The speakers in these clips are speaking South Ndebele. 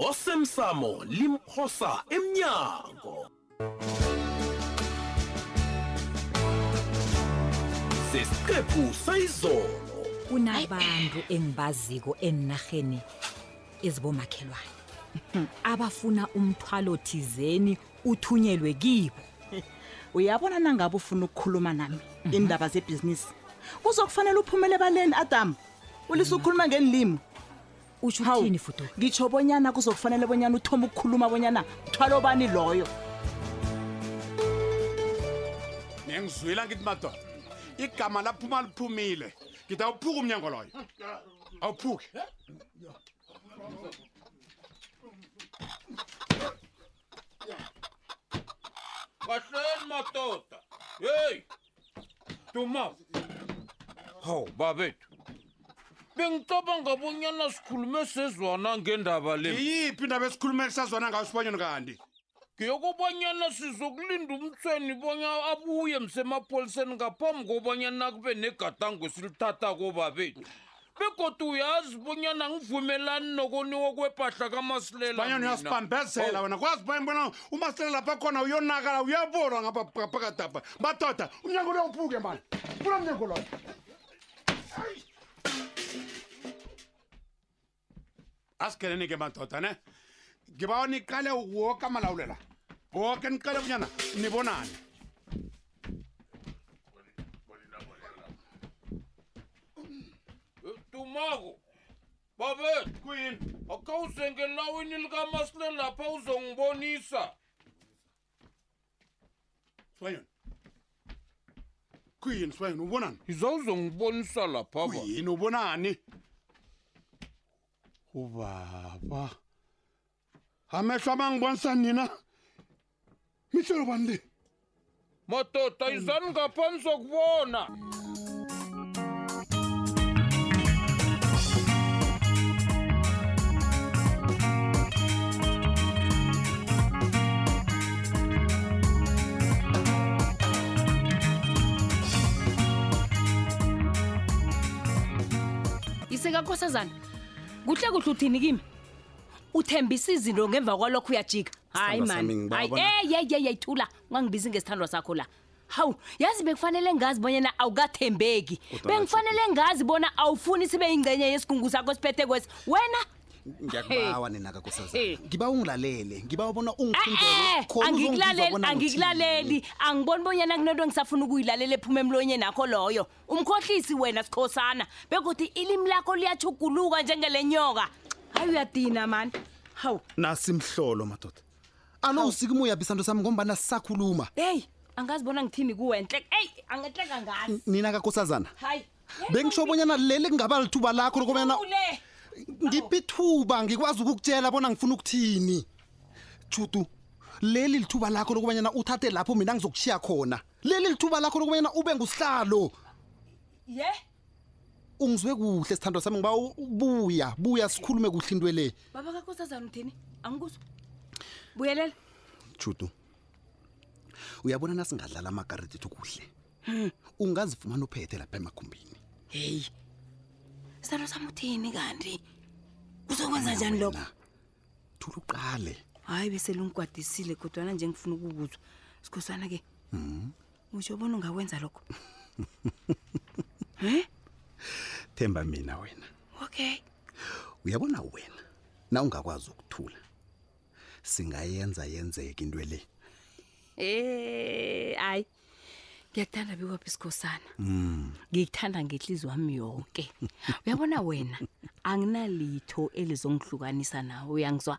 osemsamo limphosa emnyango sesiqephu sayizolo kunabantu engibaziko enarheni ezibomakhelwane abafuna umthwalo thizeni uthunyelwe kibo uyabona nangabe ufuna ukukhuluma nami mhm. indaba zebhizinisi kuzokufanele uphumele ebaleni adamu ulise ukhuluma ngenilimo usho Hawu, uthini fuduka ngitsho bonyana kuzokufanele bonyana uthoma ukukhuluma bonyana thwalo bani loyo ngiyangizwela ngithi madoda igama laphuma liphumile ngithi awuphuke umnyango loyo awuphuke kahleni madoda heyi Toma. Haw, babethu. Bengicabanga bonyana sikhulume sezwana ngendaba le. Iyiphi indaba esikhuluma esazwana ngayo sibonyana kanti? ngeyokobanyana sizokulinda umthweni bonya abuye msemapholiseni ngaphambi kobanyana kube negadango esilithathako babethu begodu uyazi bonyana ngivumelani nokoniwa kwepahla kamasilela banyana mina. uyasibambezela wena kwazi bani bona umasilela lapha khona uyonakala uyabolwa ngapha pha- phakadapha madoda umnyango lo uphuke mani pula mnyango loyo a sikeleni ke madoda ne ngibawa niqale woke amalawulela woke niqale kunyana nibonane tumako babethu kuyini akhawuze ngelawini likamasile lapha uzongibonisa swayoni kuyini swayoni ubonani izawuzongibonisa lapha ba kuyini ubonani ubaba amehlo amangibonisa nina mishelo bani le madoda izani ngapha nizokubona isekakosazana kuhle kuhle uthini kimi uthembisa izinto ngemva kwalokho uyajika hayi Sithandwa sami, mani ngibawa hayi bona- eyeyeyeythula ungangibizi ngesithandwa sakho la hawu yazi bekufanele ngazi bonyana awukathembeki Kodwana bengikufanele ngazi bona awufuni sibe yingcenye yesigungu sakho esiphethe kwesi wena ngiyakubawa nina kakosazana ngiba ungilalele ngiba ubona Eh, ungifundele khona uzongizwa angikulaleli bona angikulaleli angiboni bonyana kunento engisafuna ukuyilalela ephuma emlonyeni nakho loyo umkhohlisi wena sikhosana begodwa ilimi lakho liyachuguluka njengelenyoka hayi uyadina mani hawu nasimhlolo madoda alo usika umoya bisando sami ngombana sisakhuluma heyi angazi bona ngithini kuwe ntle eyi angetleka ngazi nina kakosazana hayi bengisho bonyana leli kungaba lithuba lakho lokubana Ule. ngiphi ithuba ngikwazi ukukutshela bona ngifuna ukuthini judu leli lithuba lakho lokubanyana uthathe lapho mina ngizokushiya khona leli lithuba lakho lokubanyana ube ngusihlalo ye ungizwe kuhle sithandwa sami ngiba ubuya buya sikhulume kuhle into le baba kakosazana uthini angikuzwa buyelela judu uyabona nasingadlala amagaridi ethu kuhle hmm. ungazifumana uphethe lapha emakhumbini heyi salo sami uthini kanti uzokwenza njani lokho thula uqale hayi beselungigwadisile kodwana nje ngifuna ukukuzwa sikhosana ke mm -hmm. usho bona ungakwenza lokho um themba mina wena okay uyabona wena na ungakwazi ukuthula singayenza yenzeke into le Eh, hayi. Ngiyakuthanda bikwaphi isikhosana. Mm. Ngikuthanda ngenhliziyo yami yonke. Uyabona wena, anginalitho elizongihlukanisa nawe, uyangizwa?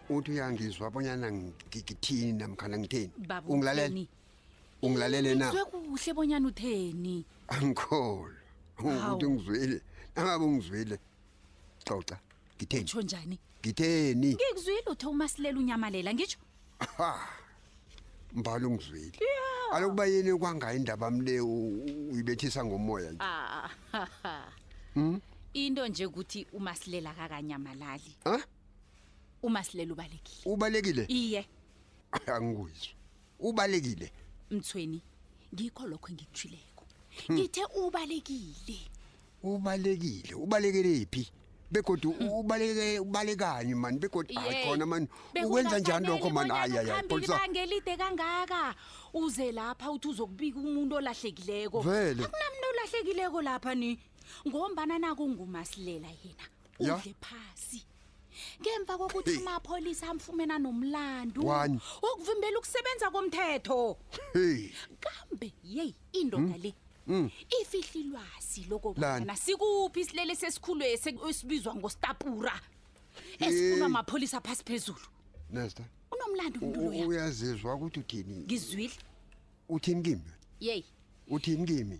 uthi uyangizwa bonyana ngigithini namkhana ngitheni ungilalele ungilalele na ngizwe kuhle bonyana utheni angikholwa ukuthi ngizwile nangabe ungizwile xoxa ngitheni tsho njani ngitheni ngikuzwile uthe umasilela unyamalela ngitsho mbala ungizwile alokuba yini kwangayo indaba mle uyibethisa ngomoya nje ah, hmm? into nje ukuthi umasilela kakanyamalali umasilela ubalekile ubalekile iye angikuzwa ubalekile mthweni ngikho lokho engikuthileko hmm. ngithe ubalekile ubalekile ubalekele phi begodu hmm. ubaleke ubalekanye mani begodu hayi khona mani ukwenza njani lokho mani hayi hayi polisa ngelide kangaka uze lapha uthi uzokubika umuntu olahlekileko akunamuntu olahlekileko lapha ni ngombana naku ngumasilela yena Ya. udle phasi ngemva kokuthi Hey. amapholisa amfumena nomlandu Wani. wokuvimbela ukusebenza komthetho Hey. kambe yeyi indoda le Mm. ifihla ilwazi Lani. lokobana sikuphi isilele sesikhulwesi esibizwa ngostapura esifunwa Hey. mapholisa phasi phezulu Nesta. unomlando u- umuntu u- loya Uyazizwa ukuthi uthini? ngizwile Uthini kimi? yeyi Uthini kimi?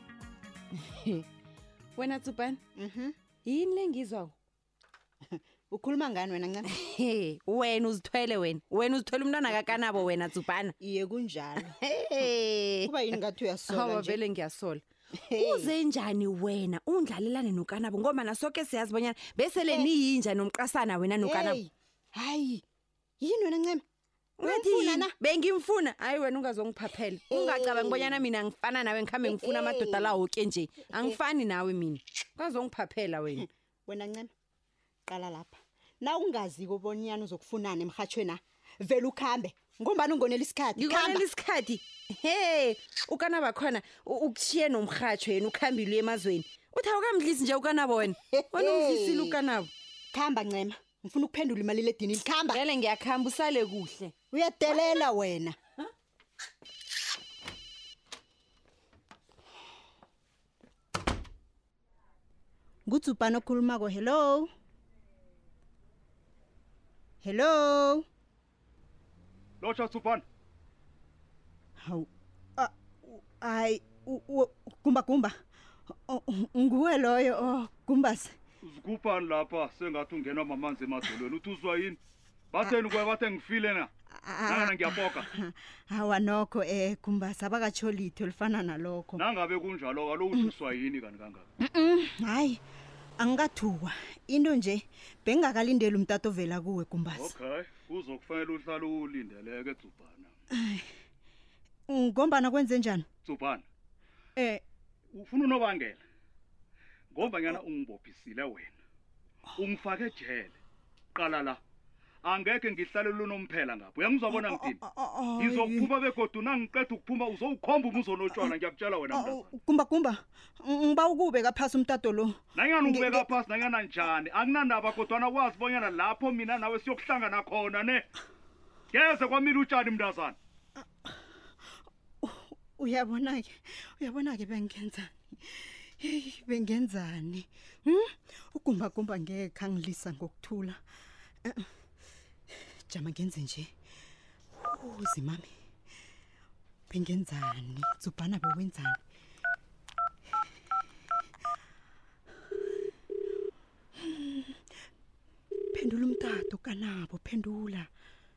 wena tsubhani Mhm. yini le ngizwako Ukhuluma ngani wena ncane? He, wena uzithwele wena wena uzithwele umntwana kakanabo wena tsubhana Iye kunjalo. Hey. Kuba yini ngathi uyasola Hawa nje? vele ngiyasola uze njani wena undlalelane nokanabo ngombana soke siyazi bonyana besele niyinja nomqasana wena nokanabo Hey, Hayi. yini wena ncema Ungifuna na? Bengimfuna. Hayi wena ungazongiphaphela. Ungacabangi bonyana mina ngifana nawe ngikhambe ngifuna amadoda lawo ke nje. Angifani nawe mina. Ungazongiphaphela wena. Wena ncema. Qala lapha. Na ungazi kobonyana uzokufunana emhathweni na? Vela ukhambe. Ngombani ungonela isikhathi? Ngikonela isikhathi. Hey, ukana bakhona ukushiye nomhathwe yena ukhambile emazweni. Uthi awukamdlisi nje ukana bona. Wena umdlisile ukanabo. Khamba ncema. ngifuna ukuphendula imalile edinini khamba vele ngiyakhamba usale kuhle uyadelela wena ngudzubhana okhulumako hello hello Laut schaust du vorn. Hau. Ah, u- Ai, u- u- kumba kumba. O- Nguwe loyo oh, kumbas. Zikuphan lapha sengathi ungenwa mamanzi emazolweni. Uthi uzwa yini? Batheni kuwe bathe ngifile na? Nangana ngiyapoka. Hawa nokho eh kumbas abakatsholithi olifana nalokho. Nangabe kunjalo kaloku uthi uswa yini kanti kangaka? hayi angikathukwa into nje bengingakalindeli umtata ovela kuwe gumbasi okay kuzokufanele uhlale ulindeleke dzubhana ngombana kwenze njani dzubhana eh ufuna unobangela ngombanyana ungibophisile wena ungifake ejele qala la angekhe ngihlale lunomphela ngapho uyangizwa bona ngithini Oh, oh, oh, ngizokuphuma begodu nangiqeda ukuphuma uzowukhomba umuzi onotshwala ngiyakutshela wena oh, mntazana oh, kumba kumba ng- ngiba ukubeka phasi umtato lo nanyana Nge- ubeka nge- phasi nanyana njani akunandaba kodwana wazi bonyana lapho mina nawe siyokuhlangana khona ne ngeze kwamile utshani mntazana uyabona-ke uyabona-ke bengenzani heyi bengenzani hmm? ugumbagumba ngeke khangilisa ngokuthula eh, jama ngenze nje uzimami bengenzani zubhana bewenzani phendula umtato kanabo phendula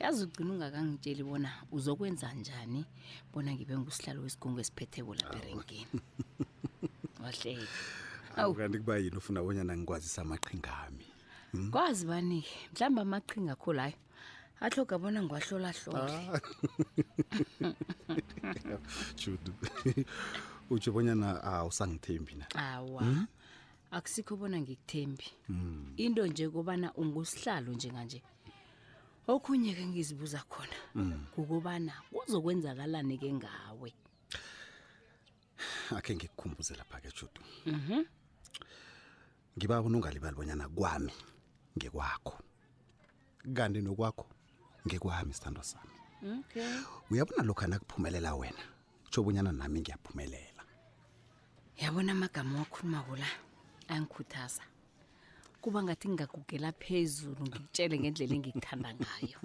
yazi ugcina ungakangitsheli bona uzokwenza njani bona ngibe ngusihlalo wesigungu esiphetheko lapha erenkeni wahleka Awu. kanti kuba yini ufuna bonyana ngikwazisa amaqhingami kwazi bani-ke mhlawumbe amaqhinga akho layo ahloga bona ngiwahlolahlole judu utsho bonyana awusangithembi na awa Hmm? akusikho bona ngikuthembi into nje kobana ungusihlalo njenganje okhunye-ke ngizibuza khona Mm. kukobana kuzokwenzakalani-ke ngawe akhe ngikukhumbuze lapha-ke judu Mhm. ngiba unungalibali bonyana kwami ngekwakho kanti nokwakho ngekwami sithandwa sami okay uyabona lokhu anakuphumelela wena tsho bonyana nami ngiyaphumelela yabona amagama wakhulumako la angikhuthaza kuba ngathi ngingagugela phezulu ngikutshele ngendlela engikuthanda ngayo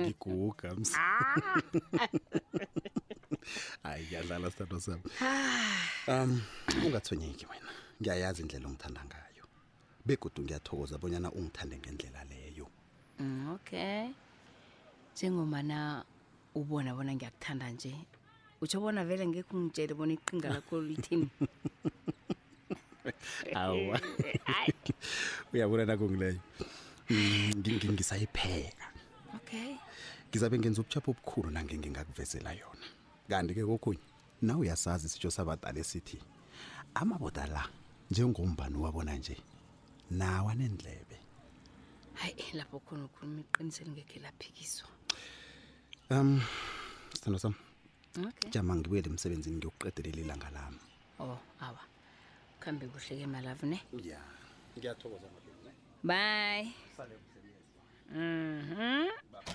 ngiguga ms ah! hayi ngiyadlala sithandwa sami ah. um ungathonyeki wena ngiyayazi indlela ongithanda ngayo begodu ngiyathokoza bonyana ungithande ngendlela leyo mm, okay njengomana ubona bona ngiyakuthanda nje utsho bona vele ngekho ungitshele bona iqinga lakho lithini awa uyabona nakungileyo Mm, ngi- ngi- ngisayipheka okay ngizabe ngenza ubuchapho obukhulu nange ngingakuvezela yona kanti-ke kokhunye na uyasazi isitsho sabadala esithi amaboda la njengombani uwabona nje nawa nendlebe hayi eh, lapho khona ukhuluma iqiniselo ngekhe laphikiswa um sithando sam okay jama ngibuyele emsebenzini ngiyokuqedelela ilanga lami oh awa khambe kuhle ke malavu ne ya ngiyathokoza madoda bye sale kuhle mhm bye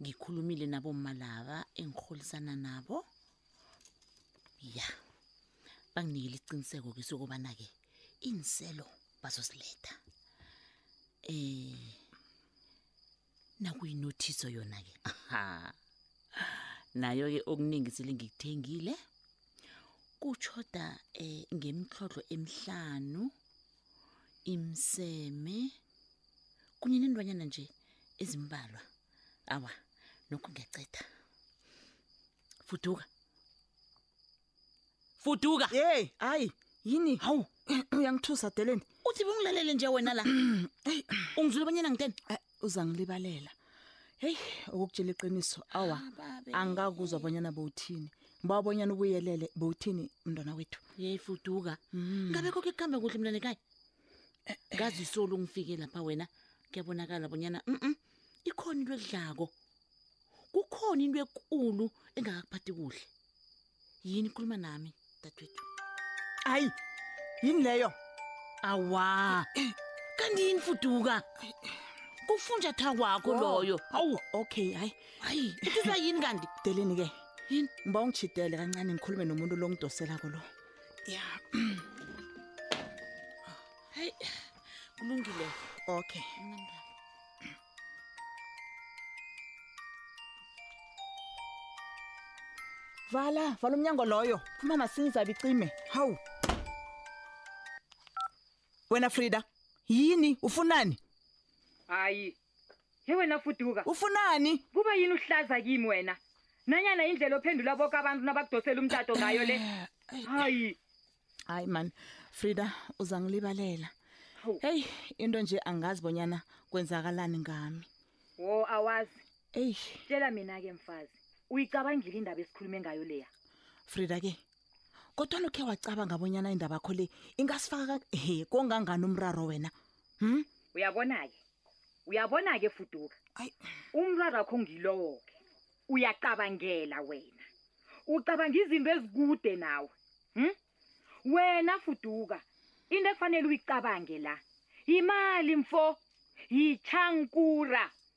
ngikhulumile nabomma laba engirholisana nabo ya banginikela iqiniseko ke sokobana-ke iinselo bazoziletha um nakuyinothiso yona-ke nayo-ke okuningi sele ngikuthengile kutshoda um ngemtlhodlo emihlanu imseme kunye nentwanyana nje ezimbalwa awa nokho ngiyacetha fuduka fuduka hey hayi yini hawu uyangithusa deleni uthi bengilalele nje wena la ungizwile abanyana ngiteni Eh, uzangilibalela heyi okukutshela iqiniso awa Ah, babe. angikakuzwa bonyana bowuthini ngiba bonyana ubuyelele bowuthini mntwana wethu yeyi fuduka ngabe koke kuhambe kuhle mntwana ekhaya kazi solo ungifike lapha wena kuyabonakala bonyana mm ikhona into ekudlako kukhona into ekulu engakakuphathi kuhle yini khuluma nami dadwethu hayi yini leyo awa kanti yini fuduka kufunja tha kwakho oh. loyo hawu okay hayi hayi uthiza yini kanti deleni ke yini ngiba ungijidele kancane ngikhulume nomuntu lo ngidoselako lo ya hayi kulungile okay vala vala umnyango loyo phuma masinya izabe icime hawu wena frida yini ufunani hayi he wena fuduka ufunani kuba yini uhlaza kimi wena nanyana indlela ophendula boke abantu nabakudosela umtato ngayo le hayi hayi mani frida uzangilibalela heyi into nje angazi bonyana kwenzakalani ngami wo awazi eyi tshela mina-ke mfazi uyicabangile indaba esikhulume ngayo leya frida ke kodwa nokhe wacabanga bonyana indaba kho le ingasifaka he kongangani umraro wena hm uyabona-ke uyabona-ke fuduka Ayi. umraro wakho ngilowo-ke uyacabangela wena ucabanga izinto ezikude nawe hm wena fuduka into ekufanele uyicabange la yimali mfo yitshankura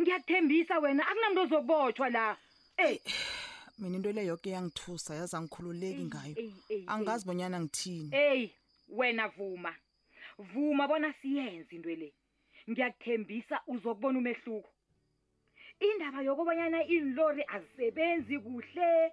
ngiyakuthembisa wena akunamntu ozobotshwa la eyi mina into le yoke yangithusa yazi angikhululeki ngayo angazi bonyana ngithini eyi wena vuma vuma bona siyenze into le ngiyakuthembisa uzokubona umehluko indaba yokubanyana iinlori azisebenzi kuhle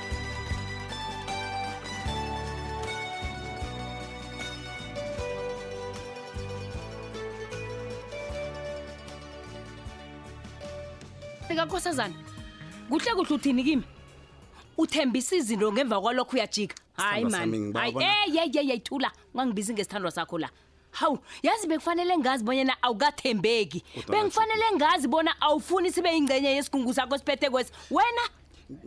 sekakhosazana kuhle kuhle uthini kimi uthembisa izinto ngemva kwalokho uyajika hayi Sithandwa sami, mani ngibawa Hayi, bona- ey, ey, ey, ey, thula ungangibizi ngesithandwa sakho la hawu yazi bekufanele ngazi bonyana awukathembeki Kodwana bengikufanele ngazi bona awufuni sibe yingcenye yesigungu sakho esiphethe kwesi wena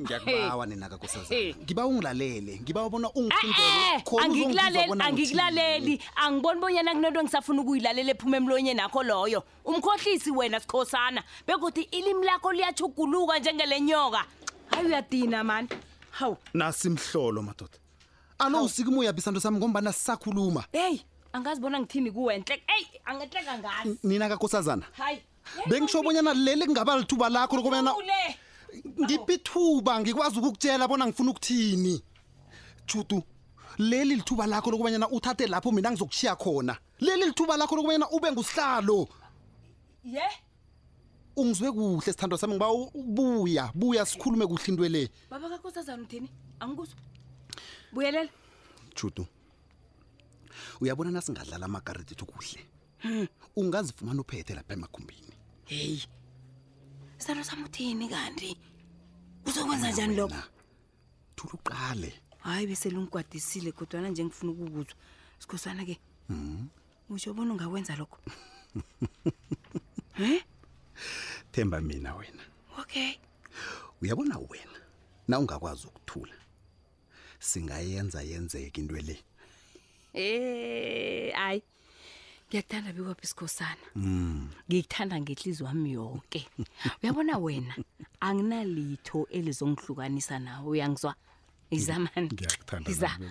ngiyakubawa nina kakosazana ngiba ungilalele ngiba ubona Eh, ungifundele khona uzongizwa angikulaleli bona angikulaleli angiboni bonyana kunento engisafuna ukuyilalela ephuma emlonyeni akho loyo umkhohlisi wena sikhosana begodwa ilimi lakho liyachuguluka njengelenyoka hayi uyadina mani hawu nasimhlolo madoda alo usika umoya bisanto sami ngombana sisakhuluma eyi angazi bona ngithini kuwe ntle eyi angetleka ngazi nina kakosazana hayi bengisho bonyana leli kungaba lithuba lakho lokubana ule ngiphi ithuba ngikwazi ukukutshela bona ngifuna ukuthini tshutu leli lithuba lakho lokubanyana uthathe lapho mina ngizokushiya khona leli lithuba lakho lokubanyana ube ngusihlalo ye ungizwe kuhle sithandwa sami ngiba ubuya buya sikhulume kuhle into le baba kakosazana uthini angikuzwa buyelela judu uyabona nasingadlala amakaridi ethu kuhle hmm. ungazifumana uphethe lapha emakhumbini heyi sithandwa sami uthini kanti uzokwenza njani lokho thula uqale hayi bese lungigwadisile kodwana nje ngifuna ukukuzwa sikhosana ke Mhm. usho bona ungakwenza lokho um themba mina wena okay uyabona wena na ungakwazi ukuthula singayenza yenzeke into le Eh, hayi ngiyakuthanda bikwaphi sikhosana Mm. ngikuthanda ngehliziyo wami yonke uyabona wena anginalitho elizongihlukanisa nawe uyangizwa izamani Ngiyakuthanda Iza. nami.